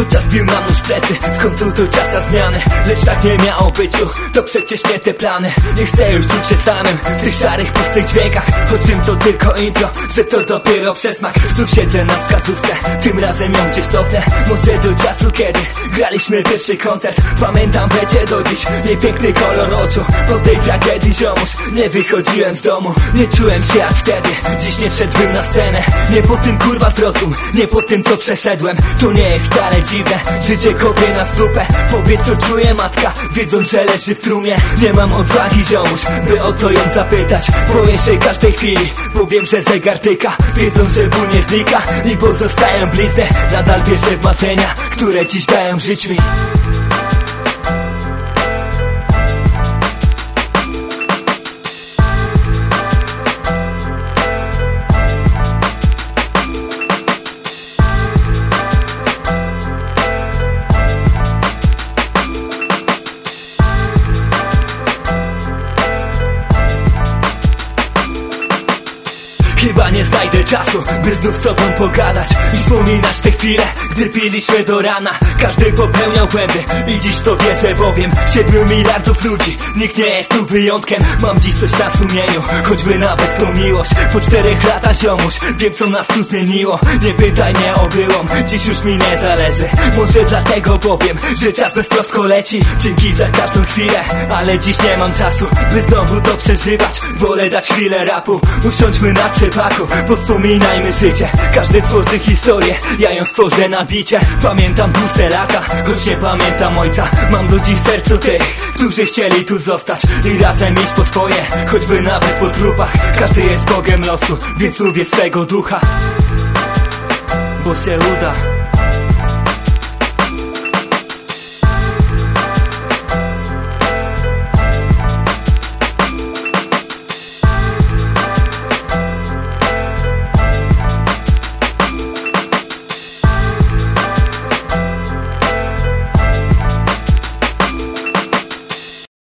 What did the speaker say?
Choć czas bił plecy W końcu to czas na zmiany. Lecz tak nie miało byciu To przecież nie te plany. Nie chcę już czuć się samym W tych szarych, pustych dźwiękach. Choć wiem to tylko intro Że to dopiero przesmak. Znów siedzę na wskazówce Tym razem ją gdzieś cofnę. Może do czasu kiedy Graliśmy pierwszy koncert. Pamiętam będzie do dziś Jej piękny kolor oczu. Po tej tragedii ziomuś Nie wychodziłem z domu. Nie czułem się jak wtedy Dziś nie wszedłbym na scenę. Nie po tym kurwa zrozum Nie po tym co przeszedłem. To nie jest wcale dziwne Życie kopie na stupę Powiedz co czuje matka. Wiedząc, że leży w trumie Nie mam odwagi ziomuś By o to ją zapytać. Boję się każdej chwili Bo wiem, że zegar tyka. Wiedząc, że ból nie znika I pozostają blizny. Nadal wierzę w marzenia Które dziś dają żyć mi Chyba nie znajdę czasu, by znów z tobą pogadać I wspominać te chwile, gdy piliśmy do rana. Każdy popełniał błędy i dziś to wierzę bowiem Siedmiu miliardów ludzi, nikt nie jest tu wyjątkiem. Mam dziś coś na sumieniu, choćby nawet to miłość. Po czterech latach ziomuś, wiem co nas tu zmieniło. Nie pytaj mnie o byłą, dziś już mi nie zależy. Może dlatego powiem, że czas beztrosko leci. Dzięki za każdą chwilę, ale dziś nie mam czasu By znowu to przeżywać, wolę dać chwilę rapu Usiądźmy na trzepaku, powspominajmy życie. Każdy tworzy historię, ja ją stworzę na bicie. Pamiętam tłuste lata, choć nie pamiętam ojca. Mam do dziś w sercu tych, którzy chcieli tu zostać I razem iść po swoje, choćby nawet po trupach. Każdy jest Bogiem losu, więc lubię swego ducha. Bo się uda